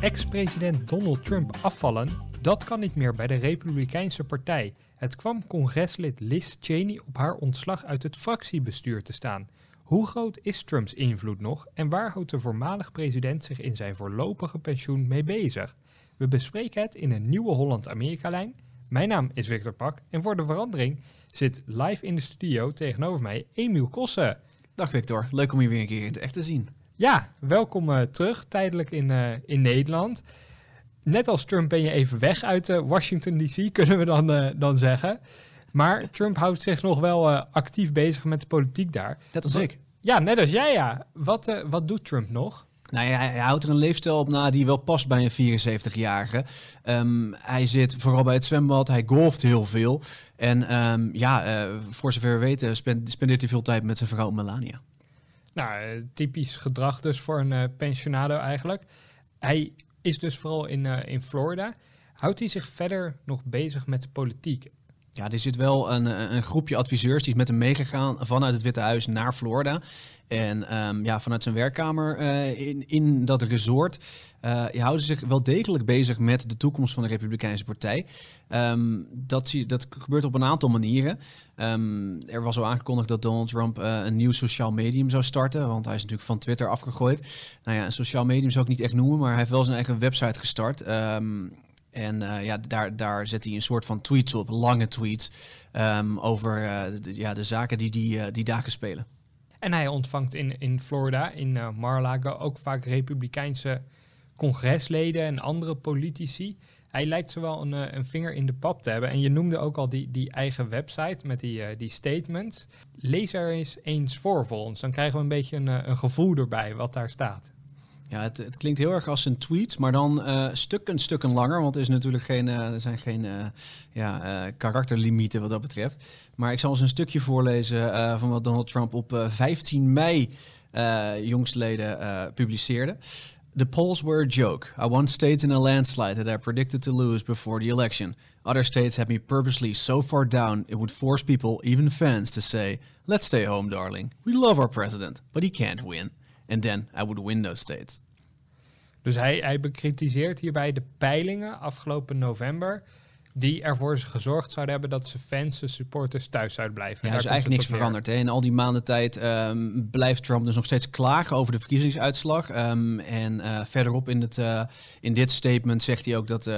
Ex-president Donald Trump afvallen, dat kan niet meer bij de Republikeinse Partij. Het kwam congreslid Liz Cheney op haar ontslag uit het fractiebestuur te staan. Hoe groot is Trumps invloed nog en waar houdt de voormalig president zich in zijn voorlopige pensioen mee bezig? We bespreken het in een nieuwe Holland-Amerika-lijn. Mijn naam is Victor Pak en voor de verandering zit live in de studio tegenover mij Emiel Kossen. Dag Victor, leuk om je weer een keer in het echt te zien. Ja, welkom uh, terug, tijdelijk in, uh, in Nederland. Net als Trump ben je even weg uit uh, Washington DC, kunnen we dan, dan zeggen. Maar Trump houdt zich nog wel actief bezig met de politiek daar. Net als ik. Ja, net als jij ja. Wat, wat doet Trump nog? Nou ja, hij, houdt er een leefstijl op na die wel past bij een 74-jarige. Um, hij zit vooral bij het zwembad, hij golft heel veel. En um, ja, voor zover we weten spendeert hij veel tijd met zijn vrouw Melania. Nou, typisch gedrag dus voor een uh, pensionado eigenlijk. Hij is dus vooral in, uh, in Florida. Houdt hij zich verder nog bezig met de politiek? Ja, er zit wel een, een groepje adviseurs die is met hem meegegaan vanuit het Witte Huis naar Florida. En um, ja, vanuit zijn werkkamer in, in dat resort je houden zich wel degelijk bezig met de toekomst van de Republikeinse Partij. Um, dat, zie, dat gebeurt op een aantal manieren. Um, er was al aangekondigd dat Donald Trump uh, een nieuw sociaal medium zou starten, want hij is natuurlijk van Twitter afgegooid. Nou ja, een sociaal medium zou ik niet echt noemen, maar hij heeft wel zijn eigen website gestart. Um, en uh, ja, daar, daar zet hij een soort van tweets op, lange tweets, over de, ja, de zaken die, die, die dagen spelen. En hij ontvangt in, in Florida, in Mar-a-Lago, ook vaak republikeinse congresleden en andere politici. Hij lijkt zowel een, een vinger in de pap te hebben. En je noemde ook al die, die eigen website met die, die statements. Lees er eens eens voor voor ons. Dan krijgen we een beetje een, een gevoel erbij wat daar staat. Ja, het, het, klinkt heel erg als een tweet, maar dan uh, stukken, stukken langer. Want er, is natuurlijk geen, er zijn geen ja, karakterlimieten wat dat betreft. Maar ik zal eens een stukje voorlezen van wat Donald Trump op 15 mei jongstleden publiceerde. The polls were a joke. I won states in a landslide that I predicted to lose before the election. Other states had me purposely so far down it would force people, even fans, to say, let's stay home, darling. We love our president, but he can't win. And then I would win those states. Dus hij, hij bekritiseert hierbij de peilingen afgelopen november. Die ervoor gezorgd zouden hebben dat ze fans, en supporters thuis zouden blijven. Ja, er is eigenlijk niks veranderd. Hè. In al die maanden tijd um, blijft Trump dus nog steeds klagen over de verkiezingsuitslag. Um, en uh, verderop in, het, uh, in dit statement zegt hij ook dat uh,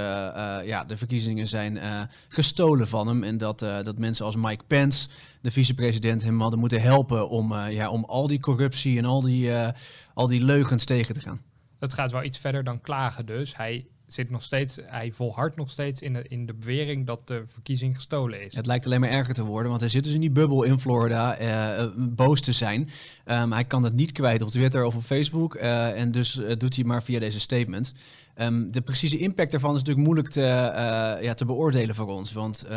ja, de verkiezingen zijn gestolen van hem. En dat, dat mensen als Mike Pence, de vicepresident, hem hadden moeten helpen om, ja, om al die corruptie en al die, al die leugens tegen te gaan. Dat gaat wel iets verder dan klagen dus. Hij zit nog steeds, hij volhardt nog steeds in de, in de bewering dat de verkiezing gestolen is. Het lijkt alleen maar erger te worden, want hij zit dus in die bubbel in Florida uh, boos te zijn. Um, hij kan het niet kwijt op Twitter of op Facebook uh, en dus uh, doet hij maar via deze statements. Um, de precieze impact daarvan is natuurlijk moeilijk te, ja, te beoordelen voor ons, want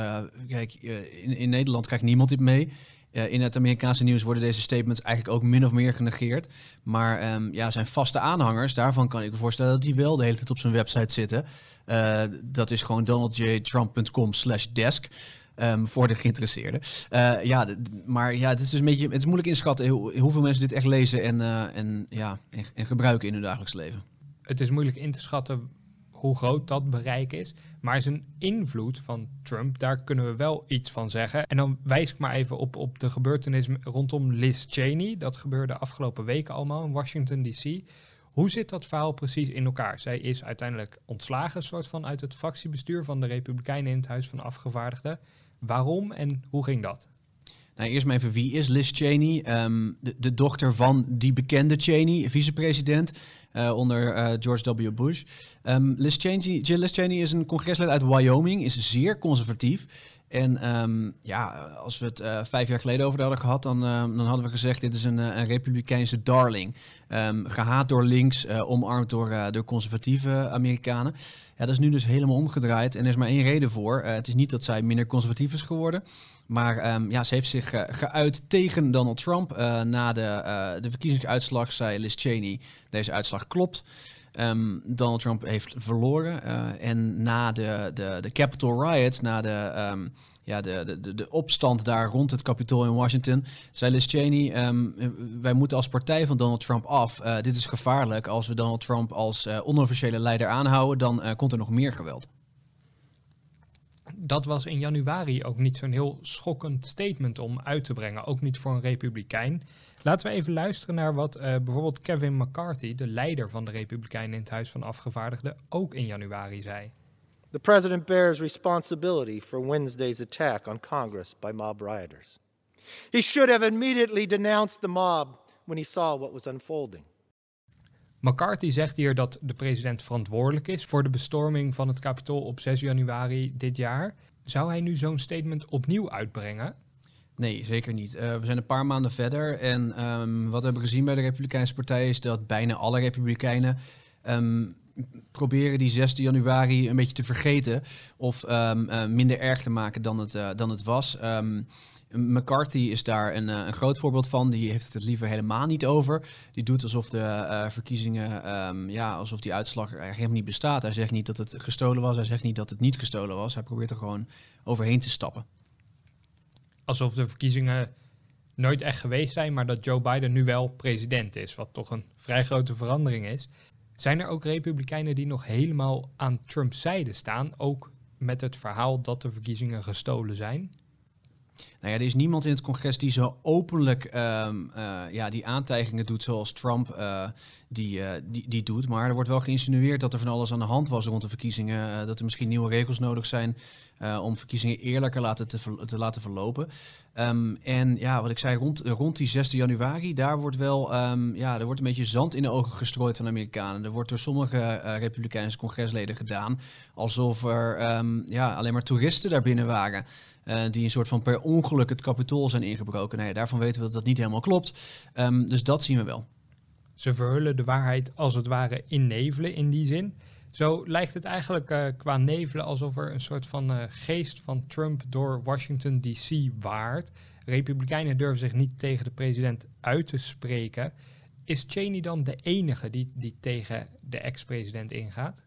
kijk, in, in Nederland krijgt niemand dit mee. In het Amerikaanse nieuws worden deze statements eigenlijk ook min of meer genegeerd. Maar um, ja, zijn vaste aanhangers, daarvan kan ik me voorstellen dat die wel de hele tijd op zijn website zitten. Uh, dat is gewoon donaldjtrump.com slash desk. Um, voor de geïnteresseerden. Uh, ja, maar ja, het is dus een beetje, het is moeilijk inschatten hoe, hoeveel mensen dit echt lezen en, en, ja, en, en gebruiken in hun dagelijks leven. Het is moeilijk in te schatten hoe groot dat bereik is. Maar zijn invloed van Trump, daar kunnen we wel iets van zeggen. En dan wijs ik maar even op, op de gebeurtenis rondom Liz Cheney. Dat gebeurde afgelopen weken allemaal in Washington DC. Hoe zit dat verhaal precies in elkaar? Zij is uiteindelijk ontslagen, soort van uit het fractiebestuur van de Republikeinen in het Huis van Afgevaardigden. Waarom en hoe ging dat? Nou, eerst maar even, wie is Liz Cheney? Ehm, de, de, dochter van die bekende Cheney, vicepresident uh, onder uh, George W. Bush. Um, Liz, Cheney, Liz Cheney is een congreslid uit Wyoming, is zeer conservatief. En um, ja, als we het uh, vijf jaar geleden over hadden gehad, dan, dan hadden we gezegd: dit is een, een republikeinse darling. Um, gehaat door links, omarmd door, door conservatieve Amerikanen. Ja, dat is nu dus helemaal omgedraaid. En er is maar één reden voor. het is niet dat zij minder conservatief is geworden. Maar um, ja, ze heeft zich geuit tegen Donald Trump. na de, de verkiezingsuitslag zei Liz Cheney: deze uitslag klopt. Um, Donald Trump heeft verloren. En na de, de, de Capitol riots, na de, um, ja, de, de, de opstand daar rond het Capitool in Washington, zei Liz Cheney, wij moeten als partij van Donald Trump af. Dit is gevaarlijk. Als we Donald Trump als onofficiële leider aanhouden, dan komt er nog meer geweld. Dat was in januari ook niet zo'n heel schokkend statement om uit te brengen. Ook niet voor een republikein. Laten we even luisteren naar wat uh, bijvoorbeeld Kevin McCarthy, de leider van de Republikeinen in het Huis van Afgevaardigden, ook in januari zei. The president bears responsibility for Wednesday's attack on Congress by mob rioters. He should have immediately denounced the mob when he saw what was unfolding. McCarthy zegt hier dat de president verantwoordelijk is voor de bestorming van het Capitool op 6 januari dit jaar. Zou hij nu zo'n statement opnieuw uitbrengen? Nee, zeker niet. Uh, we zijn een paar maanden verder en um, wat we hebben gezien bij de Republikeinse Partij is dat bijna alle Republikeinen um, proberen die 6 januari een beetje te vergeten of um, uh, minder erg te maken dan het, uh, dan het was. McCarthy is daar een, een, groot voorbeeld van. Die heeft het liever helemaal niet over. Die doet alsof de verkiezingen, ja, alsof die uitslag er helemaal niet bestaat. Hij zegt niet dat het gestolen was. Hij zegt niet dat het niet gestolen was. Hij probeert er gewoon overheen te stappen alsof de verkiezingen nooit echt geweest zijn, maar dat Joe Biden nu wel president is, wat toch een vrij grote verandering is. Zijn er ook republikeinen die nog helemaal aan Trumps zijde staan, ook met het verhaal dat de verkiezingen gestolen zijn? Nou ja, er is niemand in het congres die zo openlijk um, uh, ja, die aantijgingen doet zoals Trump uh, die, uh, die, die doet. Maar er wordt wel geïnsinueerd dat er van alles aan de hand was rond de verkiezingen. dat er misschien nieuwe regels nodig zijn om verkiezingen eerlijker laten te, te laten verlopen. Um, en ja, wat ik zei, rond, rond die 6 januari, daar wordt wel um, ja, er wordt een beetje zand in de ogen gestrooid van de Amerikanen. Er wordt door sommige Republikeinse congresleden gedaan alsof er ja, alleen maar toeristen daar binnen waren. Uh, die een soort van per ongeluk het kapitool zijn ingebroken. Nou ja, daarvan weten we dat dat niet helemaal klopt. Um, dus dat zien we wel. Ze verhullen de waarheid als het ware in nevelen in die zin. Zo lijkt het eigenlijk uh, qua nevelen alsof er een soort van uh, geest van Trump door Washington DC waart. Republikeinen durven zich niet tegen de president uit te spreken. Is Cheney dan de enige die, die tegen de ex-president ingaat?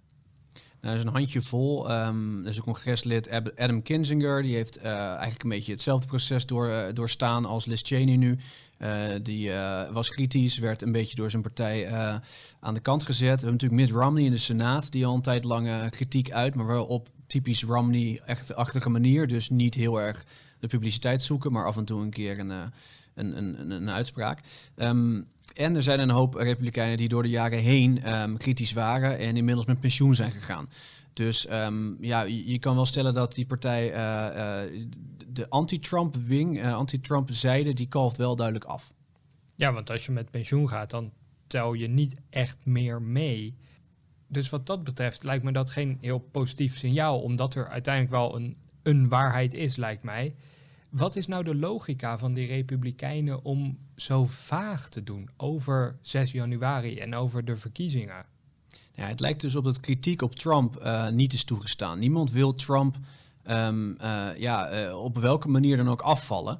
Er is een handje vol. Um, er is een congreslid, Adam Kinzinger, die heeft uh, eigenlijk een beetje hetzelfde proces door, uh, doorstaan als Liz Cheney nu. Uh, die was kritisch, werd een beetje door zijn partij aan de kant gezet. We hebben natuurlijk Mitt Romney in de Senaat, die al een tijd lang kritiek uit, maar wel op typisch Romney-achtige manier. Dus niet heel erg de publiciteit zoeken, maar af en toe een keer een, een, een, een, uitspraak. Um, en er zijn een hoop Republikeinen die door de jaren heen um, kritisch waren en inmiddels met pensioen zijn gegaan. Dus um, ja, je, kan wel stellen dat die partij, uh, uh, de anti-Trump-wing, uh, anti-Trump-zijde, die kalft wel duidelijk af. Ja, want als je met pensioen gaat, dan tel je niet echt meer mee. Dus wat dat betreft lijkt me dat geen heel positief signaal, omdat er uiteindelijk wel een, een waarheid is, lijkt mij. Wat is nou de logica van die Republikeinen om zo vaag te doen over 6 januari en over de verkiezingen? Het lijkt dus op dat kritiek op Trump uh, niet is toegestaan. Niemand wil Trump um, uh, ja, uh, op welke manier dan ook afvallen.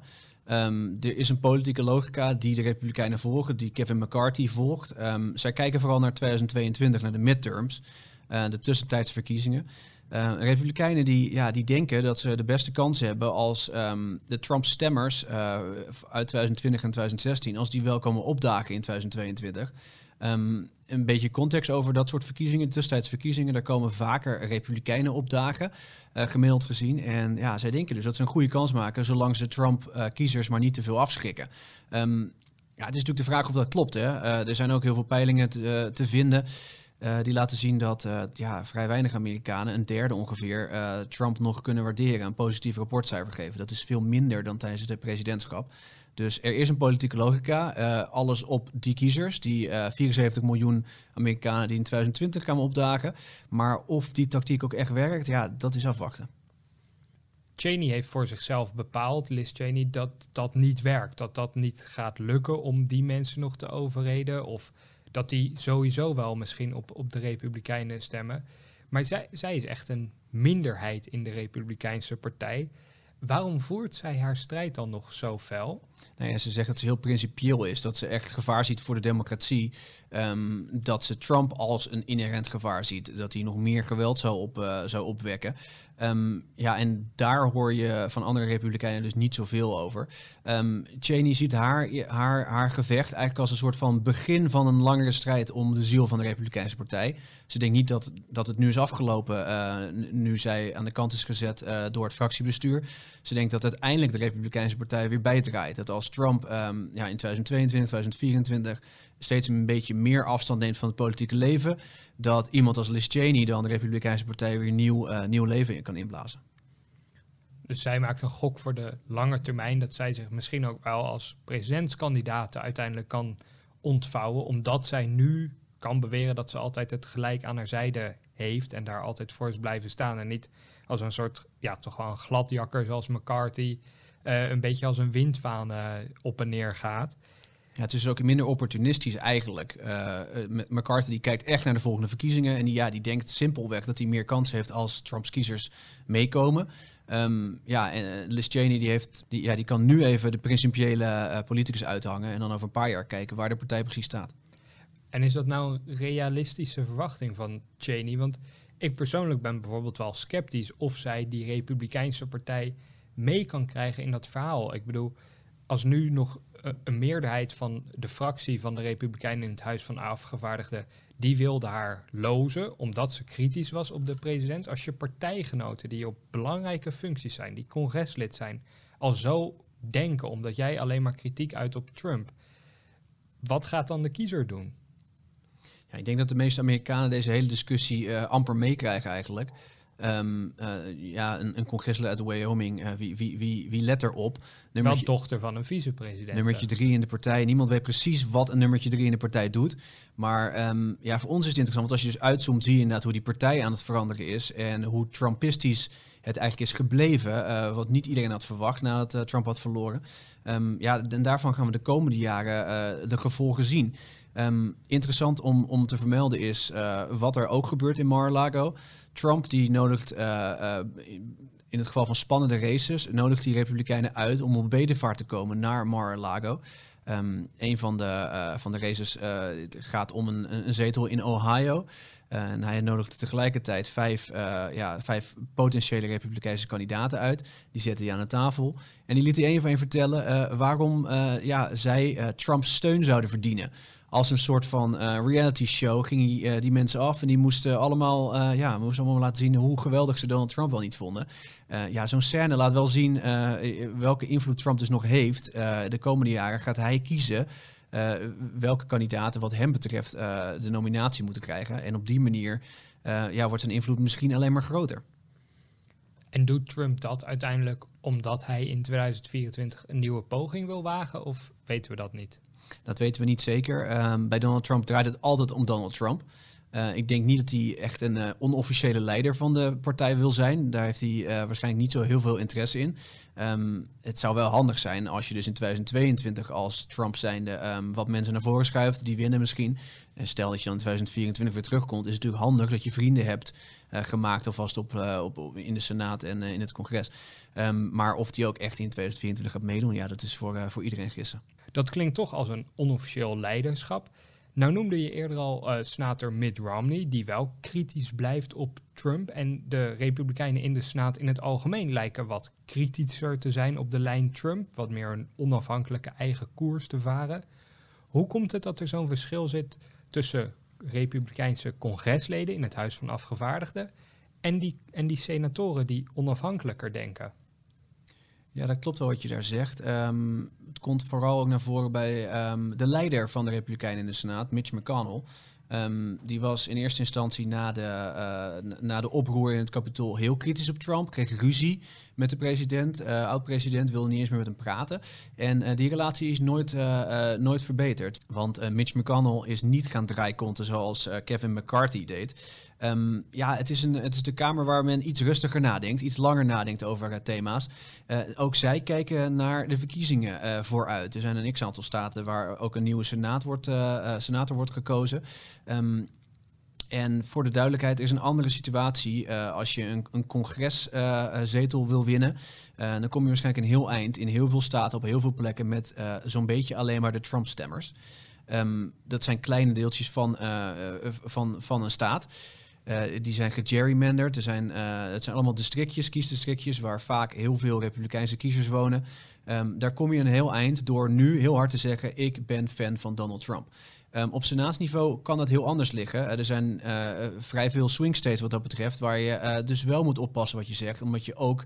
Um, er is een politieke logica die de Republikeinen volgen, die Kevin McCarthy volgt. Um, zij kijken vooral naar 2022, naar de midterms, de tussentijdse verkiezingen. Uh, Republikeinen die, ja, die denken dat ze de beste kans hebben als um, de Trump-stemmers uh, uit 2020 en 2016, als die wel komen opdagen in 2022. Um, een beetje context over dat soort verkiezingen, tussentijdsverkiezingen. Daar komen vaker Republikeinen opdagen, uh, gemiddeld gezien. En ja, zij denken dus dat ze een goede kans maken, zolang ze Trump-kiezers maar niet te veel afschrikken. Ja, het is natuurlijk de vraag of dat klopt. Hè? er zijn ook heel veel peilingen te, te vinden Uh, die laten zien dat uh, ja, vrij weinig Amerikanen, een derde ongeveer, uh, Trump nog kunnen waarderen, een positief rapportcijfer geven. Dat is veel minder dan tijdens het presidentschap. Dus er is een politieke logica. alles op die kiezers, die 74 miljoen Amerikanen die in 2020 kwamen opdagen. Maar of die tactiek ook echt werkt, ja, dat is afwachten. Cheney heeft voor zichzelf bepaald, Liz Cheney, dat dat niet werkt. Dat dat niet gaat lukken om die mensen nog te overreden. Of dat die sowieso wel misschien op, op de Republikeinen stemmen. Maar zij, zij is echt een minderheid in de Republikeinse partij. Waarom voert zij haar strijd dan nog zo fel? Nou ja, ze zegt dat ze heel principieel is, dat ze echt gevaar ziet voor de democratie. Ehm, dat ze Trump als een inherent gevaar ziet, dat hij nog meer geweld zou, op, uh, zou opwekken. Um, ja, en daar hoor je van andere republikeinen dus niet zoveel over. Um, Cheney ziet haar, haar, haar gevecht eigenlijk als een soort van begin van een langere strijd om de ziel van de Republikeinse Partij. Ze denkt niet dat, dat het nu is afgelopen, uh, nu zij aan de kant is gezet uh, door het fractiebestuur. Ze denkt dat uiteindelijk de Republikeinse Partij weer bijdraait. Dat als Trump um, ja, in 2022, 2024 steeds een beetje meer afstand neemt van het politieke leven, dat iemand als Liz Cheney dan de Republikeinse Partij weer nieuw, uh, nieuw leven in kan inblazen. Dus zij maakt een gok voor de lange termijn dat zij zich misschien ook wel als presidentskandidaat uiteindelijk kan ontvouwen, omdat zij nu kan beweren dat ze altijd het gelijk aan haar zijde heeft en daar altijd voor is blijven staan. En niet als een soort, ja, toch wel een gladjakker zoals McCarthy, uh, een beetje als een windvaan uh, op en neer gaat. Ja, het is ook minder opportunistisch eigenlijk. Uh, McCarthy die kijkt echt naar de volgende verkiezingen en die, ja, die denkt simpelweg dat hij meer kans heeft als Trumps kiezers meekomen. Um, ja, en Liz Cheney die heeft, die, ja, die kan nu even de principiële uh, politicus uithangen en dan over een paar jaar kijken waar de partij precies staat. En is dat nou een realistische verwachting van Cheney? Want ik persoonlijk ben bijvoorbeeld wel sceptisch of zij die Republikeinse partij mee kan krijgen in dat verhaal. Ik bedoel, als nu nog eh, een meerderheid van de fractie van de Republikeinen in het Huis van Afgevaardigden, die wilde haar lozen omdat ze kritisch was op de president. Als je partijgenoten die op belangrijke functies zijn, die congreslid zijn, al zo denken omdat jij alleen maar kritiek uit op Trump, wat gaat dan de kiezer doen? Ja, ik denk dat de meeste Amerikanen deze hele discussie uh, amper meekrijgen eigenlijk. Um, uh, ja, een, een congreslid uit Wyoming, uh, wie, wie, wie, wie let erop? Nummertje, Wel dochter van een vicepresident. Nummertje drie in de partij. Niemand weet precies wat een nummertje drie in de partij doet. Maar um, ja, voor ons is het interessant, want als je dus uitzoomt, zie je inderdaad hoe die partij aan het veranderen is. En hoe Trumpistisch het eigenlijk is gebleven. Uh, wat niet iedereen had verwacht nadat Trump had verloren. Um, ja, en daarvan gaan we de komende jaren de gevolgen zien. Um, interessant om, om te vermelden is uh, wat er ook gebeurt in Mar-a-Lago. Trump die nodigt, uh, uh, in het geval van spannende races, nodigt die republikeinen uit om op bedevaart te komen naar Mar-a-Lago. Um, een van de, van de races gaat om een, een zetel in Ohio. En hij nodigde tegelijkertijd vijf, ja, vijf potentiële republikeinse kandidaten uit. Die zette hij aan de tafel. En die liet hij één van één vertellen waarom ja, zij Trumps steun zouden verdienen als een soort van reality show ging hij die mensen af en die moesten allemaal, ja, moesten allemaal laten zien hoe geweldig ze Donald Trump wel niet vonden. ja, zo'n scène laat wel zien welke invloed Trump dus nog heeft. de komende jaren gaat hij kiezen welke kandidaten wat hem betreft de nominatie moeten krijgen. En op die manier ja, wordt zijn invloed misschien alleen maar groter. En doet Trump dat uiteindelijk omdat hij in 2024 een nieuwe poging wil wagen of weten we dat niet? Dat weten we niet zeker. Um, bij Donald Trump draait het altijd om Donald Trump. Uh, ik denk niet dat hij echt een uh, onofficiële leider van de partij wil zijn. Daar heeft hij uh, waarschijnlijk niet zo heel veel interesse in. Um, het zou wel handig zijn als je dus in 2022 als Trump zijnde um, wat mensen naar voren schuift, die winnen misschien. En stel dat je dan in 2024 weer terugkomt, is het natuurlijk handig dat je vrienden hebt gemaakt alvast op, op, in de Senaat en in het congres. Um, maar of die ook echt in 2024 gaat meedoen, ja, dat is voor, voor iedereen gissen. Dat klinkt toch als een onofficieel leiderschap. Nou noemde je eerder al uh, senator Mitt Romney, die wel kritisch blijft op Trump. En de Republikeinen in de Senaat in het algemeen lijken wat kritischer te zijn op de lijn Trump, wat meer een onafhankelijke eigen koers te varen. Hoe komt het dat er zo'n verschil zit tussen Republikeinse congresleden in het Huis van Afgevaardigden en die, en die senatoren die onafhankelijker denken? Ja, dat klopt wel wat je daar zegt. Um, het komt vooral ook naar voren bij um, de leider van de Republikeinen in de Senaat, Mitch McConnell. Ehm, die was in eerste instantie na de, uh, na de oproer in het kapitool heel kritisch op Trump. Kreeg ruzie met de president. Uh, Oud-president wilde niet eens meer met hem praten. En uh, die relatie is nooit, nooit verbeterd. Want Mitch McConnell is niet gaan draaikonten zoals Kevin McCarthy deed. Um, ja, het is, een, het is de kamer waar men iets rustiger nadenkt, iets langer nadenkt over thema's. ook zij kijken naar de verkiezingen vooruit. Er zijn een x-aantal staten waar ook een nieuwe senaat wordt, senator wordt gekozen. Um, en voor de duidelijkheid is een andere situatie als je een, een congreszetel uh, wil winnen. Dan kom je waarschijnlijk een heel eind in heel veel staten, op heel veel plekken met zo'n beetje alleen maar de Trump-stemmers. Um, dat zijn kleine deeltjes van, van, van een staat. Die zijn gegerrymanderd. Er zijn, het zijn allemaal districtjes, kiesdistrictjes, waar vaak heel veel Republikeinse kiezers wonen. Um, daar kom je een heel eind door nu heel hard te zeggen: ik ben fan van Donald Trump. Um, op senaatsniveau kan dat heel anders liggen. Uh, er zijn uh, vrij veel swing states wat dat betreft, waar je uh, dus wel moet oppassen wat je zegt, omdat je ook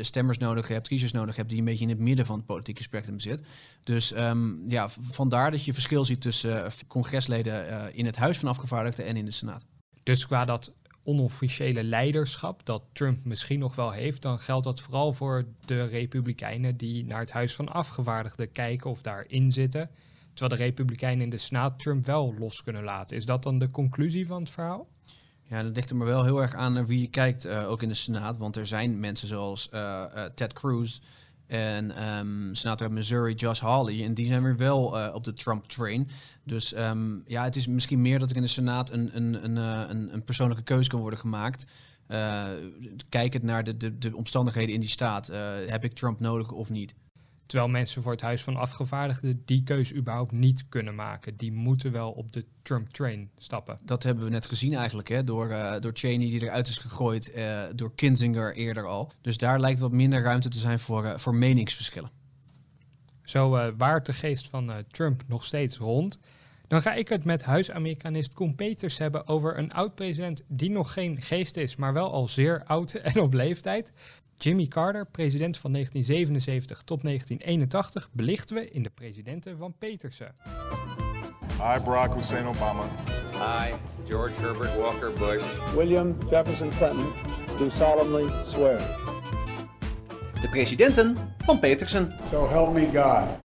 stemmers nodig hebt, kiezers nodig hebt die een beetje in het midden van het politieke spectrum zitten. Dus um, ja, vandaar dat je verschil ziet tussen congresleden in het Huis van Afgevaardigden en in de Senaat. Dus qua dat onofficiële leiderschap dat Trump misschien nog wel heeft, dan geldt dat vooral voor de Republikeinen die naar het Huis van Afgevaardigden kijken of daarin zitten. Terwijl de Republikeinen in de Senaat Trump wel los kunnen laten. Is dat dan de conclusie van het verhaal? Ja, dat ligt er maar wel heel erg aan naar wie je kijkt, uh, ook in de Senaat. Want er zijn mensen zoals uh, Ted Cruz en um, senator Missouri Josh Hawley. En die zijn weer wel op de Trump-train. Dus um, ja, het is misschien meer dat er in de Senaat een, een, een, een, een persoonlijke keuze kan worden gemaakt. kijkend naar de, de, de omstandigheden in die staat. heb ik Trump nodig of niet? Terwijl mensen voor het Huis van Afgevaardigden die keuze überhaupt niet kunnen maken. Die moeten wel op de Trump-train stappen. Dat hebben we net gezien eigenlijk, hè? Door, uh, door Cheney die eruit is gegooid, uh, door Kinzinger eerder al. Dus daar lijkt wat minder ruimte te zijn voor, uh, voor meningsverschillen. Zo waart de geest van Trump nog steeds rond. Dan ga ik het met huisamerikanist Koen Peters hebben over een oud-president die nog geen geest is, maar wel al zeer oud en op leeftijd. Jimmy Carter, president van 1977 tot 1981, belichten we in de presidenten van Petersen. I, Barack Hussein Obama. I, George Herbert Walker Bush. William Jefferson Clinton, do solemnly swear. De presidenten van Petersen. So help me God.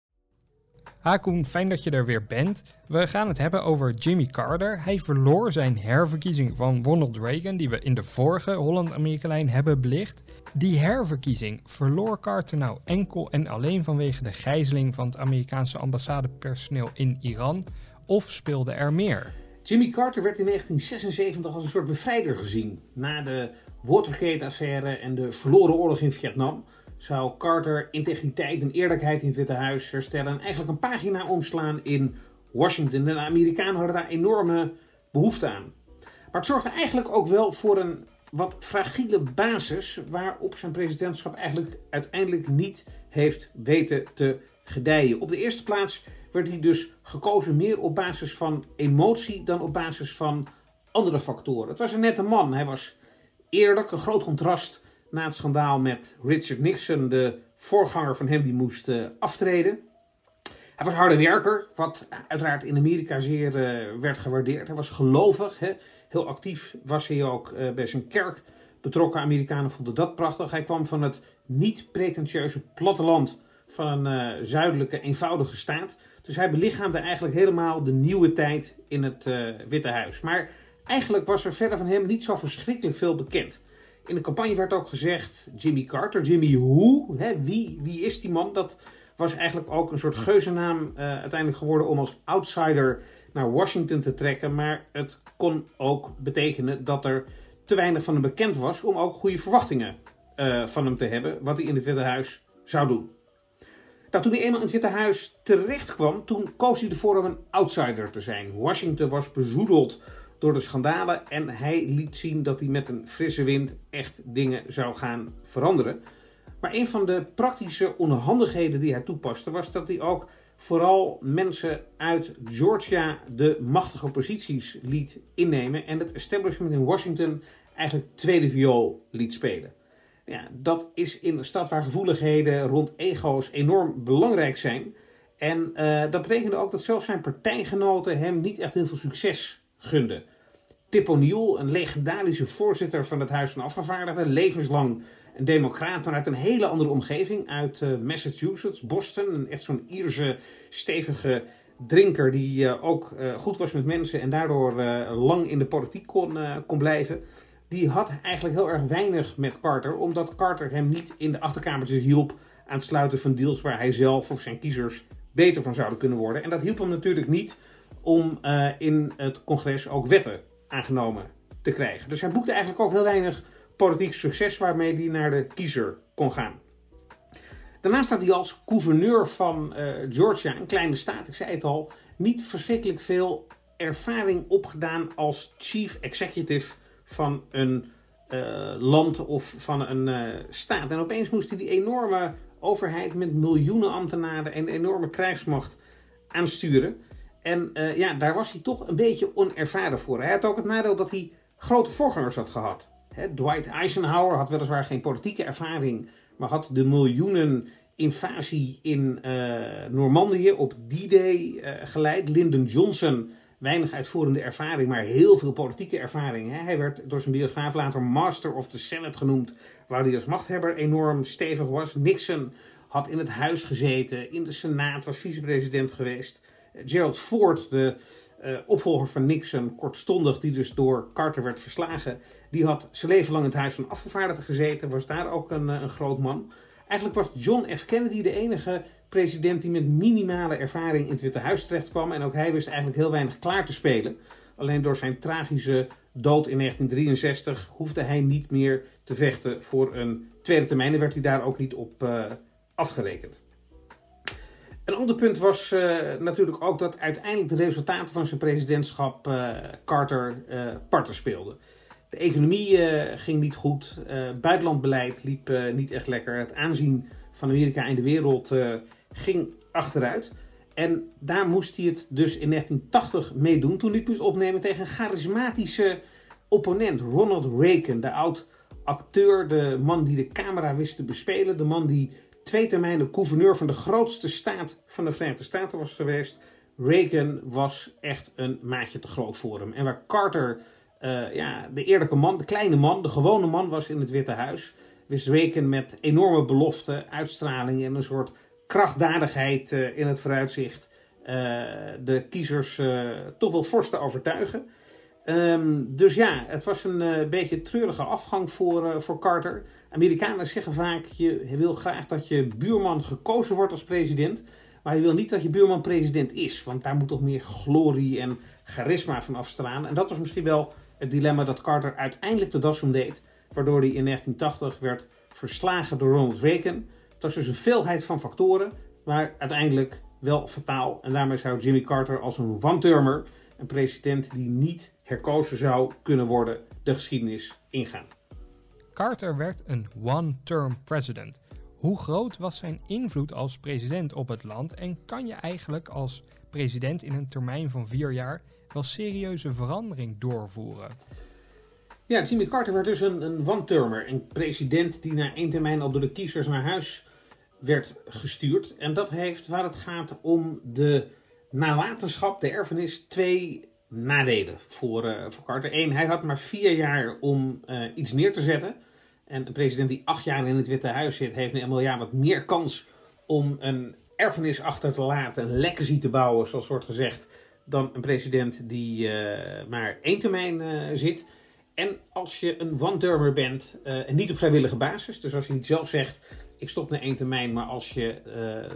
Hakoen, fijn dat je er weer bent. We gaan het hebben over Jimmy Carter. Hij verloor zijn herverkiezing van Ronald Reagan, die we in de vorige Holland-Amerika-lijn hebben belicht. Die herverkiezing verloor Carter nou enkel en alleen vanwege de gijzeling van het Amerikaanse ambassadepersoneel in Iran, of speelde er meer? Jimmy Carter werd in 1976 als een soort bevrijder gezien. Na de Watergate-affaire en de verloren oorlog in Vietnam zou Carter integriteit en eerlijkheid in het Witte Huis herstellen en eigenlijk een pagina omslaan in Washington. De Amerikanen hadden daar enorme behoefte aan. Maar het zorgde eigenlijk ook wel voor een wat fragiele basis waarop zijn presidentschap eigenlijk uiteindelijk niet heeft weten te gedijen. Op de eerste plaats werd hij dus gekozen meer op basis van emotie dan op basis van andere factoren. Het was een nette man. Hij was eerlijk, een groot contrast na het schandaal met Richard Nixon, de voorganger van hem, die moest uh, aftreden. Hij was harde werker, wat uiteraard in Amerika zeer uh, werd gewaardeerd. Hij was gelovig, hè. heel actief was hij ook uh, bij zijn kerk betrokken. Amerikanen vonden dat prachtig. Hij kwam van het niet pretentieuze platteland van een zuidelijke, eenvoudige staat. Dus hij belichaamde eigenlijk helemaal de nieuwe tijd in het Witte Huis. Maar eigenlijk was er verder van hem niet zo verschrikkelijk veel bekend. In de campagne werd ook gezegd Jimmy Carter. Jimmy hoe? Hè, wie, wie is die man? Dat was eigenlijk ook een soort geuzennaam uh, uiteindelijk geworden om als outsider naar Washington te trekken. Maar het kon ook betekenen dat er te weinig van hem bekend was om ook goede verwachtingen uh, van hem te hebben. Wat hij in het Witte Huis zou doen. Nou, toen hij eenmaal in het Witte Huis terecht kwam, toen koos hij ervoor om een outsider te zijn. Washington was bezoedeld door de schandalen. En hij liet zien dat hij met een frisse wind echt dingen zou gaan veranderen. Maar een van de praktische onhandigheden die hij toepaste was dat hij ook vooral mensen uit Georgia de machtige posities liet innemen en het establishment in Washington eigenlijk tweede viool liet spelen. Ja, dat is in een stad waar gevoeligheden rond ego's enorm belangrijk zijn. En uh, dat betekende ook dat zelfs zijn partijgenoten hem niet echt heel veel succes gunde. Tip O'Neill, een legendarische voorzitter van het Huis van Afgevaardigden, levenslang een democraat, maar uit een hele andere omgeving, uit uh, Massachusetts, Boston. Een, echt zo'n Ierse, stevige drinker die uh, ook uh, goed was met mensen en daardoor lang in de politiek kon, kon blijven. Die had eigenlijk heel erg weinig met Carter, omdat Carter hem niet in de achterkamertjes hielp aan het sluiten van deals waar hij zelf of zijn kiezers beter van zouden kunnen worden. En dat hielp hem natuurlijk niet om in het congres ook wetten aangenomen te krijgen. Dus hij boekte eigenlijk ook heel weinig politiek succes waarmee hij naar de kiezer kon gaan. Daarnaast had hij als gouverneur van uh, Georgia, een kleine staat, ik zei het al, niet verschrikkelijk veel ervaring opgedaan als chief executive van een uh, land of van een staat. En opeens moest hij die enorme overheid met miljoenen ambtenaren en enorme krijgsmacht aansturen. En ja, daar was hij toch een beetje onervaren voor. Hij had ook het nadeel dat hij grote voorgangers had gehad. Dwight Eisenhower had weliswaar geen politieke ervaring, maar had de miljoenen invasie in uh, Normandië op D-Day uh, geleid. Lyndon Johnson, weinig uitvoerende ervaring, maar heel veel politieke ervaring. Hij werd door zijn biograaf later Master of the Senate genoemd, waar hij als machthebber enorm stevig was. Nixon had in het huis gezeten, in de Senaat, was vicepresident geweest. Gerald Ford, de uh, opvolger van Nixon, kortstondig, die dus door Carter werd verslagen, die had zijn leven lang in het Huis van Afgevaardigden gezeten, was daar ook een, een groot man. Eigenlijk was John F. Kennedy de enige president die met minimale ervaring in het Witte Huis terecht kwam. En ook hij wist eigenlijk heel weinig klaar te spelen. Alleen door zijn tragische dood in 1963 hoefde hij niet meer te vechten voor een tweede termijn. En werd hij daar ook niet op uh, afgerekend. Een ander punt was uh, natuurlijk ook dat uiteindelijk de resultaten van zijn presidentschap uh, Carter parten speelden. De economie uh, ging niet goed. Uh, buitenlandbeleid liep uh, niet echt lekker. Het aanzien van Amerika in de wereld ging achteruit. En daar moest hij het dus in 1980 meedoen. Toen hij het moest opnemen tegen een charismatische opponent. Ronald Reagan, de oud-acteur. De man die de camera wist te bespelen. De man die twee termijnen gouverneur van de grootste staat van de Verenigde Staten was geweest. Reagan was echt een maatje te groot voor hem. En waar Carter uh, ja, de eerlijke man, de kleine man, de gewone man was in het Witte Huis. Wist Reagan met enorme beloften, uitstraling en een soort krachtdadigheid uh, in het vooruitzicht uh, de kiezers toch wel fors te overtuigen. Um, dus ja, het was een beetje treurige afgang voor, voor Carter. Amerikanen zeggen vaak, je wil graag dat je buurman gekozen wordt als president. Maar je wil niet dat je buurman president is. Want daar moet toch meer glorie en charisma van afstralen. En dat was misschien wel het dilemma dat Carter uiteindelijk de das om deed, waardoor hij in 1980 werd verslagen door Ronald Reagan. Het was dus een veelheid van factoren, maar uiteindelijk wel fataal. En daarmee zou Jimmy Carter als een one-termer, een president die niet herkozen zou kunnen worden, de geschiedenis ingaan. Carter werd een one-term president. Hoe groot was zijn invloed als president op het land en kan je eigenlijk als president in een termijn van vier jaar wel serieuze verandering doorvoeren. Ja, Jimmy Carter werd dus een, een one-termer. Een president die na één termijn al door de kiezers naar huis werd gestuurd. En dat heeft, waar het gaat om de nalatenschap, de erfenis, twee nadelen voor, uh, voor Carter. Eén, hij had maar vier jaar om uh, iets neer te zetten. En een president die acht jaar in het Witte Huis zit, heeft nu eenmaal ja, wat meer kans om een erfenis achter te laten, een legacy te bouwen, zoals wordt gezegd, dan een president die uh, maar één termijn zit. En als je een one-termer bent, en niet op vrijwillige basis, dus als je niet zelf zegt, ik stop na één termijn, maar als je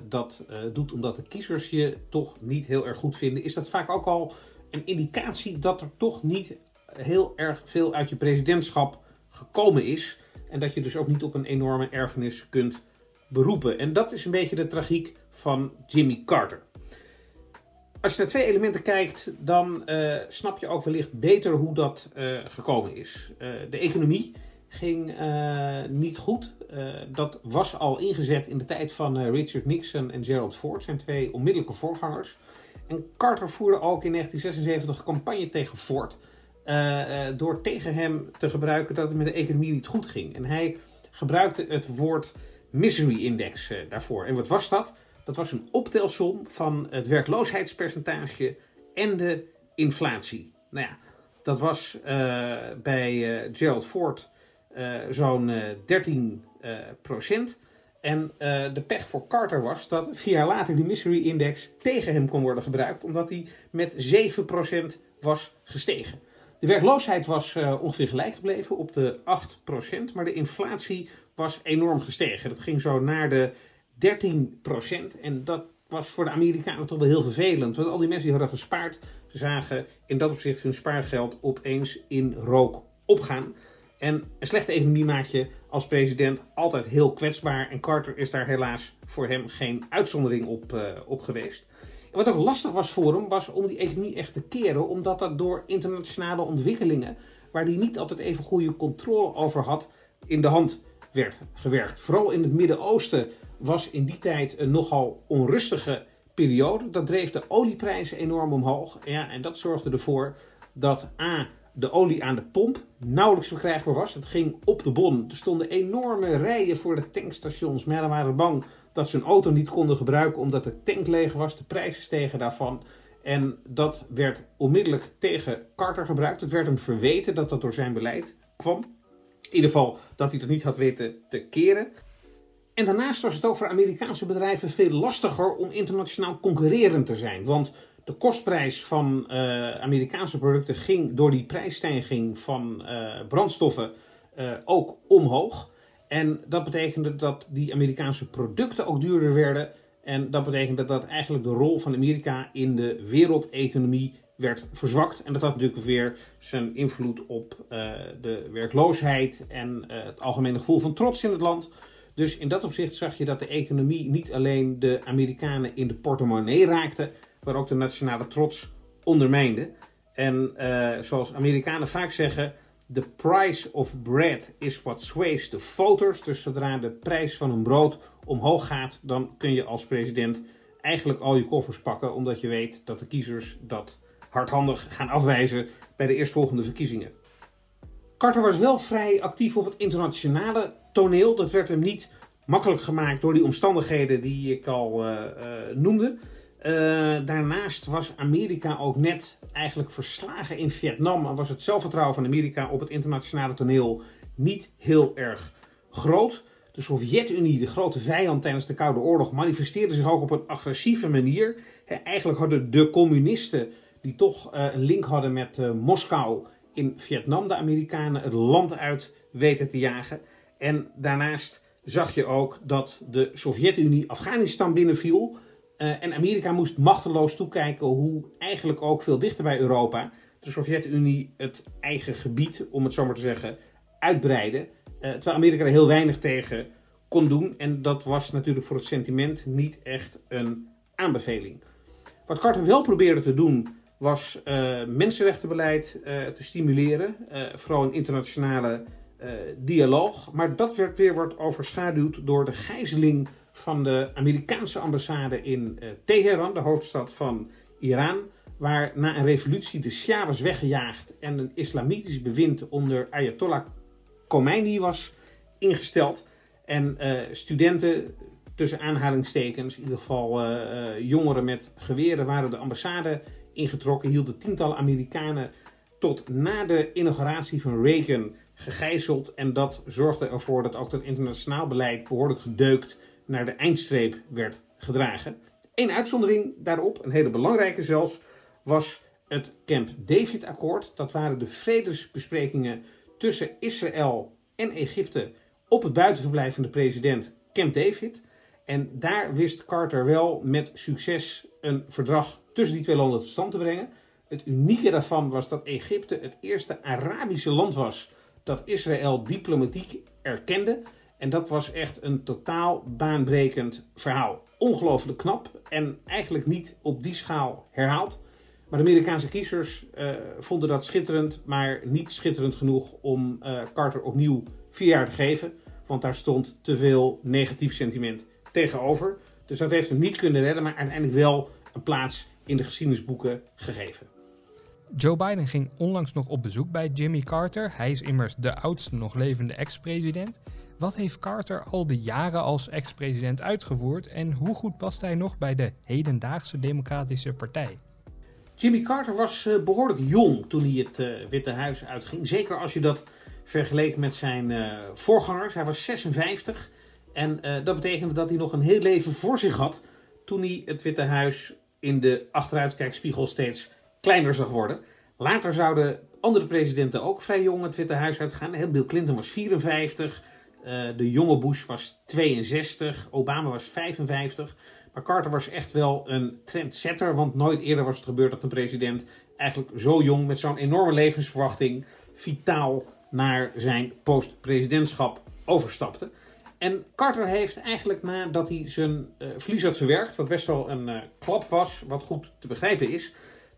dat doet omdat de kiezers je toch niet heel erg goed vinden, is dat vaak ook al een indicatie dat er toch niet heel erg veel uit je presidentschap gekomen is. En dat je dus ook niet op een enorme erfenis kunt beroepen. En dat is een beetje de tragiek van Jimmy Carter. Als je naar twee elementen kijkt, dan uh, snap je ook wellicht beter hoe dat uh, gekomen is. Uh, de economie ging niet goed. dat was al ingezet in de tijd van Richard Nixon en Gerald Ford, zijn twee onmiddellijke voorgangers. En Carter voerde ook in 1976 campagne tegen Ford. door tegen hem te gebruiken dat het met de economie niet goed ging. En hij gebruikte het woord Misery Index daarvoor. En wat was dat? Dat was een optelsom van het werkloosheidspercentage en de inflatie. Nou ja, dat was bij Gerald Ford zo'n 13 procent. En de pech voor Carter was dat vier jaar later die Misery Index tegen hem kon worden gebruikt, omdat hij met 7% was gestegen. De werkloosheid was ongeveer gelijk gebleven op de 8%, maar de inflatie was enorm gestegen. Dat ging zo naar de 13%. En dat was voor de Amerikanen toch wel heel vervelend. Want al die mensen die hadden gespaard, zagen in dat opzicht hun spaargeld opeens in rook opgaan. En een slechte economie maakt als president altijd heel kwetsbaar. En Carter is daar helaas voor hem geen uitzondering op, uh, op geweest. Wat ook lastig was voor hem, was om die economie echt te keren. Omdat dat door internationale ontwikkelingen, waar hij niet altijd even goede controle over had, in de hand werd gewerkt. Vooral in het Midden-Oosten was in die tijd een nogal onrustige periode. Dat dreef de olieprijzen enorm omhoog. Ja, en dat zorgde ervoor dat A. de olie aan de pomp nauwelijks verkrijgbaar was. Het ging op de bon. Er stonden enorme rijen voor de tankstations. Men waren bang dat ze hun auto niet konden gebruiken omdat de tank leeg was. De prijzen stegen daarvan. En dat werd onmiddellijk tegen Carter gebruikt. Het werd hem verweten dat dat door zijn beleid kwam. In ieder geval dat hij dat niet had weten te keren. En daarnaast was het ook voor Amerikaanse bedrijven veel lastiger om internationaal concurrerend te zijn. Want de kostprijs van uh, Amerikaanse producten ging door die prijsstijging van uh, brandstoffen uh, ook omhoog. En dat betekende dat die Amerikaanse producten ook duurder werden. En dat betekende dat eigenlijk de rol van Amerika in de wereldeconomie werd verzwakt. En dat had natuurlijk weer zijn invloed op de werkloosheid en het algemene gevoel van trots in het land. Dus in dat opzicht zag je dat de economie niet alleen de Amerikanen in de portemonnee raakte, maar ook de nationale trots ondermijnde. En uh, zoals Amerikanen vaak zeggen, the price of bread is what sways the voters. Dus zodra de prijs van een brood omhoog gaat, dan kun je als president eigenlijk al je koffers pakken, omdat je weet dat de kiezers dat hardhandig gaan afwijzen bij de eerstvolgende verkiezingen. Carter was wel vrij actief op het internationale toneel. Dat werd hem niet makkelijk gemaakt door die omstandigheden die ik al uh, uh, noemde. Uh, daarnaast was Amerika ook net eigenlijk verslagen in Vietnam en was het zelfvertrouwen van Amerika op het internationale toneel niet heel erg groot. De Sovjet-Unie, de grote vijand tijdens de Koude Oorlog, manifesteerde zich ook op een agressieve manier. Eigenlijk hadden de communisten die toch uh, een link hadden met uh, Moskou in Vietnam, de Amerikanen, het land uit weten te jagen. En daarnaast zag je ook dat de Sovjet-Unie Afghanistan binnenviel. Uh, en Amerika moest machteloos toekijken hoe eigenlijk ook veel dichter bij Europa de Sovjet-Unie het eigen gebied, om het zo maar te zeggen, uitbreidde. terwijl Amerika er heel weinig tegen kon doen. En dat was natuurlijk voor het sentiment niet echt een aanbeveling. Wat Carter wel probeerde te doen, was uh, mensenrechtenbeleid te stimuleren. Vooral een internationale dialoog. Maar dat werd weer wordt overschaduwd door de gijzeling van de Amerikaanse ambassade in Teheran, de hoofdstad van Iran. Waar na een revolutie de Shah was weggejaagd en een islamitisch bewind onder Ayatollah Khomeini was ingesteld. En studenten, tussen aanhalingstekens, in ieder geval jongeren met geweren, waren de ambassade ingetrokken, hielden tientallen Amerikanen tot na de inauguratie van Reagan gegijzeld. En dat zorgde ervoor dat ook het internationaal beleid behoorlijk gedeukt naar de eindstreep werd gedragen. Eén uitzondering daarop, een hele belangrijke zelfs, was het Camp David-akkoord. Dat waren de vredesbesprekingen tussen Israël en Egypte op het buitenverblijf van de president Camp David. En daar wist Carter wel met succes een verdrag tussen die twee landen tot stand te brengen. Het unieke daarvan was dat Egypte het eerste Arabische land was dat Israël diplomatiek erkende. En dat was echt een totaal baanbrekend verhaal. Ongelooflijk knap en eigenlijk niet op die schaal herhaald. Maar de Amerikaanse kiezers uh, vonden dat schitterend, maar niet schitterend genoeg om uh, Carter opnieuw vier jaar te geven. Want daar stond te veel negatief sentiment tegenover. Dus dat heeft hem niet kunnen redden, maar uiteindelijk wel een plaats in de geschiedenisboeken gegeven. Joe Biden ging onlangs nog op bezoek bij Jimmy Carter. Hij is immers de oudste nog levende ex-president. Wat heeft Carter al die jaren als ex-president uitgevoerd en hoe goed past hij nog bij de hedendaagse Democratische Partij? Jimmy Carter was uh, behoorlijk jong toen hij het uh, Witte Huis uitging. Zeker als je dat vergeleek met zijn uh, voorgangers. Hij was 56 en dat betekende dat hij nog een heel leven voor zich had toen hij het Witte Huis in de achteruitkijkspiegel steeds kleiner zag worden. Later zouden andere presidenten ook vrij jong het Witte Huis uitgaan. Bill Clinton was 54, de jonge Bush was 62, Obama was 55. Maar Carter was echt wel een trendsetter, want nooit eerder was het gebeurd dat een president eigenlijk zo jong met zo'n enorme levensverwachting vitaal naar zijn post-presidentschap overstapte. En Carter heeft eigenlijk nadat hij zijn uh, had verwerkt, wat best wel een uh, klap was, wat goed te begrijpen is,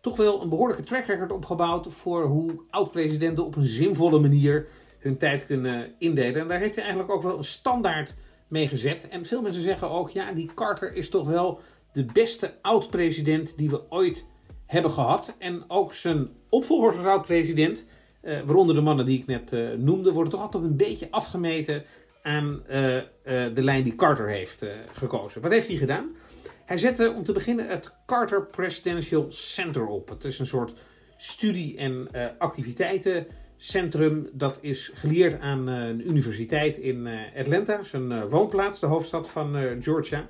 toch wel een behoorlijke track record opgebouwd voor hoe oud-presidenten op een zinvolle manier hun tijd kunnen indelen. En daar heeft hij eigenlijk ook wel een standaard mee gezet. En veel mensen zeggen ook, ja, die Carter is toch wel de beste oud-president die we ooit hebben gehad. En ook zijn opvolgers als oud-president, uh, waaronder de mannen die ik net uh, noemde, worden toch altijd een beetje afgemeten aan uh, de lijn die Carter heeft gekozen. Wat heeft hij gedaan? Hij zette om te beginnen het Carter Presidential Center op. Het is een soort studie- en activiteiten centrum dat is geleerd aan uh, een universiteit in uh, Atlanta, zijn woonplaats, de hoofdstad van Georgia.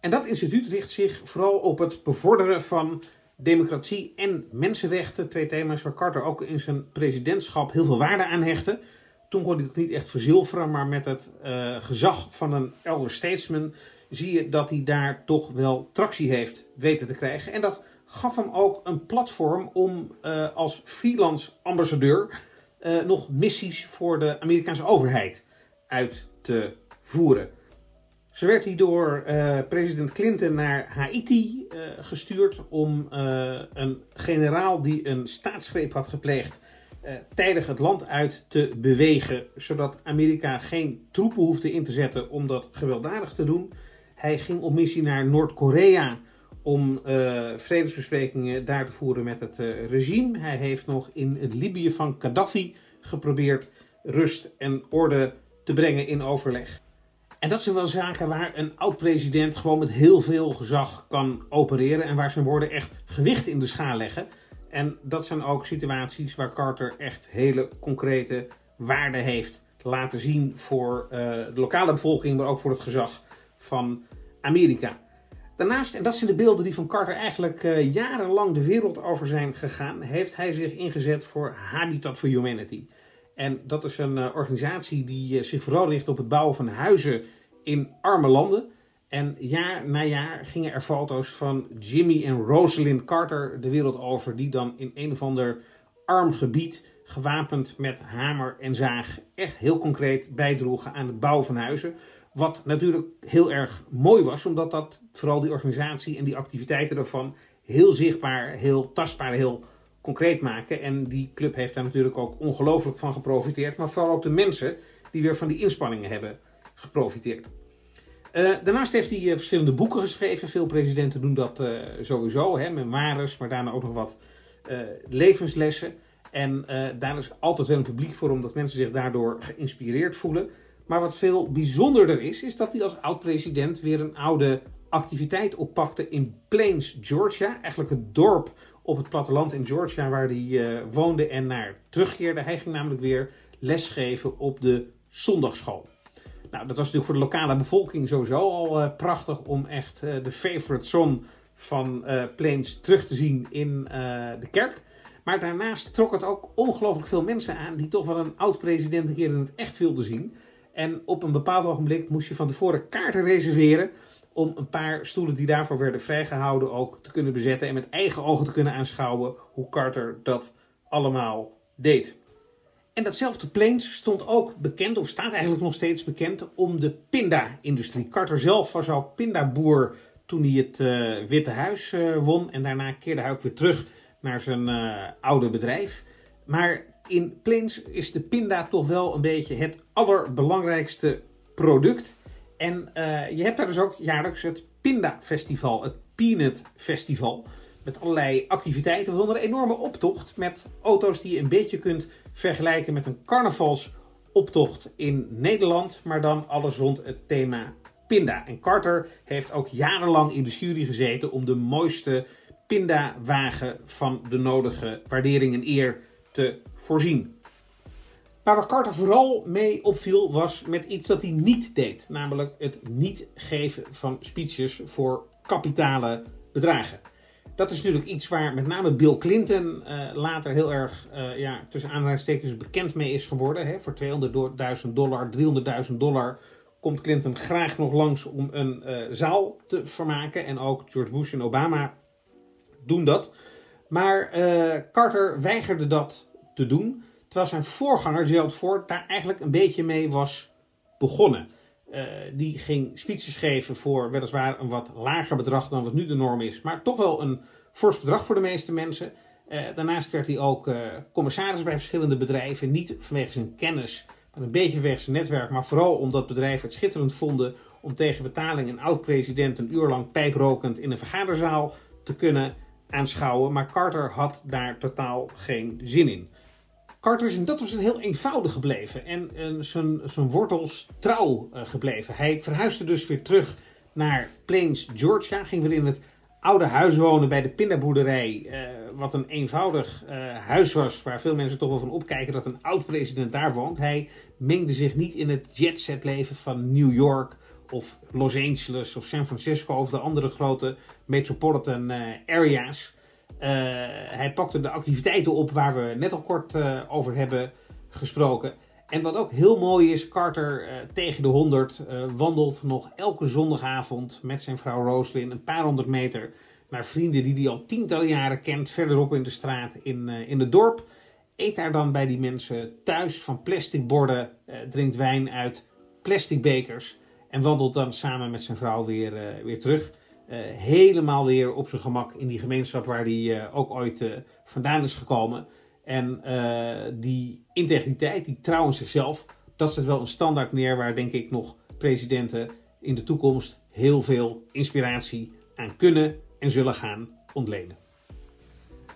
En dat instituut richt zich vooral op het bevorderen van democratie en mensenrechten. Twee thema's waar Carter ook in zijn presidentschap heel veel waarde aan hechtte. Toen kon hij het niet echt verzilveren, maar met het gezag van een elder statesman zie je dat hij daar toch wel tractie heeft weten te krijgen. En dat gaf hem ook een platform om uh, als freelance ambassadeur uh, nog missies voor de Amerikaanse overheid uit te voeren. Zo werd hij door uh, president Clinton naar Haiti gestuurd om een generaal die een staatsgreep had gepleegd tijdig het land uit te bewegen, zodat Amerika geen troepen hoefde in te zetten om dat gewelddadig te doen. Hij ging op missie naar Noord-Korea om uh, vredesbesprekingen daar te voeren met het uh, regime. Hij heeft nog in het Libië van Gaddafi geprobeerd rust en orde te brengen in overleg. En dat zijn wel zaken waar een oud-president gewoon met heel veel gezag kan opereren en waar zijn woorden echt gewicht in de schaal leggen. En dat zijn ook situaties waar Carter echt hele concrete waarde heeft laten zien voor uh, de lokale bevolking, maar ook voor het gezag van Amerika. Daarnaast, en dat zijn de beelden die van Carter eigenlijk uh, jarenlang de wereld over zijn gegaan, heeft hij zich ingezet voor Habitat for Humanity. En dat is een uh, organisatie die uh, zich vooral richt op het bouwen van huizen in arme landen. En jaar na jaar gingen er foto's van Jimmy en Rosalind Carter de wereld over, die dan in een of ander arm gebied, gewapend met hamer en zaag, echt heel concreet bijdroegen aan het bouwen van huizen. Wat natuurlijk heel erg mooi was, omdat dat vooral die organisatie en die activiteiten daarvan heel zichtbaar, heel tastbaar, heel concreet maken. En die club heeft daar natuurlijk ook ongelooflijk van geprofiteerd. Maar vooral ook de mensen die weer van die inspanningen hebben geprofiteerd. Uh, daarnaast heeft hij uh, verschillende boeken geschreven. Veel presidenten doen dat uh, sowieso, hè, memoires, maar daarna ook nog wat levenslessen. En daar is altijd wel een publiek voor, omdat mensen zich daardoor geïnspireerd voelen. Maar wat veel bijzonderder is, is dat hij als oud-president weer een oude activiteit oppakte in Plains, Georgia. Eigenlijk het dorp op het platteland in Georgia waar hij uh, woonde en naar terugkeerde. Hij ging namelijk weer lesgeven op de zondagschool. Nou, dat was natuurlijk voor de lokale bevolking sowieso al uh, prachtig om echt uh, de favorite son van Plains terug te zien in de kerk. Maar daarnaast trok het ook ongelooflijk veel mensen aan die toch wel een oud-president een keer in het echt wilden zien. En op een bepaald ogenblik moest je van tevoren kaarten reserveren om een paar stoelen die daarvoor werden vrijgehouden ook te kunnen bezetten en met eigen ogen te kunnen aanschouwen hoe Carter dat allemaal deed. En datzelfde Plains stond ook bekend, of staat eigenlijk nog steeds bekend, om de pinda-industrie. Carter zelf was ook pindaboer toen hij het uh, Witte Huis uh, won. En daarna keerde hij ook weer terug naar zijn uh, oude bedrijf. Maar in Plains is de pinda toch wel een beetje het allerbelangrijkste product. En uh, je hebt daar dus ook jaarlijks het Pinda Festival, het Peanut Festival. Met allerlei activiteiten, waaronder een enorme optocht met auto's die je een beetje kunt vergelijken met een carnavalsoptocht in Nederland. Maar dan alles rond het thema Pinda. En Carter heeft ook jarenlang in de jury gezeten om de mooiste pindawagen van de nodige waardering en eer te voorzien. Maar waar Carter vooral mee opviel was met iets dat hij niet deed. Namelijk het niet geven van speeches voor kapitale bedragen. Dat is natuurlijk iets waar met name Bill Clinton uh, later heel erg uh, ja, tussen aanhalingstekens bekend mee is geworden. Hè. Voor 200.000 dollar, 300.000 dollar komt Clinton graag nog langs om een uh, zaal te vermaken. En ook George Bush en Obama doen dat. Maar Carter weigerde dat te doen. Terwijl zijn voorganger Gerald Ford daar eigenlijk een beetje mee was begonnen. Uh, die ging speeches geven voor weliswaar een wat lager bedrag dan wat nu de norm is, maar toch wel een fors bedrag voor de meeste mensen. Uh, daarnaast werd hij ook uh, commissaris bij verschillende bedrijven, niet vanwege zijn kennis, een beetje vanwege zijn netwerk, maar vooral omdat bedrijven het schitterend vonden om tegen betaling een oud-president een uur lang pijprokend in een vergaderzaal te kunnen aanschouwen. Maar Carter had daar totaal geen zin in. Carter is in dat opzicht heel eenvoudig gebleven en, zijn, zijn wortels trouw uh, gebleven. Hij verhuisde dus weer terug naar Plains, Georgia. Ging weer in het oude huis wonen bij de pindaboerderij. Uh, wat een eenvoudig uh, huis was waar veel mensen toch wel van opkijken dat een oud-president daar woont. Hij mengde zich niet in het jetset leven van New York of Los Angeles of San Francisco of de andere grote metropolitan areas. Uh, hij pakte de activiteiten op waar we net al kort uh, over hebben gesproken. En wat ook heel mooi is, Carter uh, tegen de 100 wandelt nog elke zondagavond met zijn vrouw Roslyn een paar honderd meter naar vrienden die hij al tientallen jaren kent, verderop in de straat in, in het dorp. Eet daar dan bij die mensen thuis van plastic borden, drinkt wijn uit plastic bekers en wandelt dan samen met zijn vrouw weer, weer terug. Uh, helemaal weer op zijn gemak in die gemeenschap waar hij uh, ook ooit uh, vandaan is gekomen. En die integriteit, die trouw in zichzelf, dat zet wel een standaard neer waar denk ik nog presidenten in de toekomst heel veel inspiratie aan kunnen en zullen gaan ontlenen.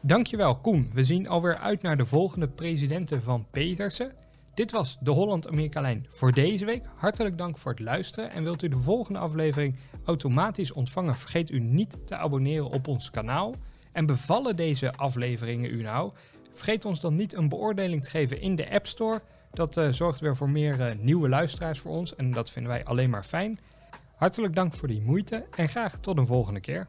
Dankjewel Koen. We zien alweer uit naar de volgende presidenten van Petersen. Dit was de Holland-Amerika-lijn voor deze week. Hartelijk dank voor het luisteren. En wilt u de volgende aflevering automatisch ontvangen, vergeet u niet te abonneren op ons kanaal. En bevallen deze afleveringen u nou? Vergeet ons dan niet een beoordeling te geven in de App Store. Dat uh, zorgt weer voor meer uh, nieuwe luisteraars voor ons en dat vinden wij alleen maar fijn. Hartelijk dank voor die moeite en graag tot een volgende keer.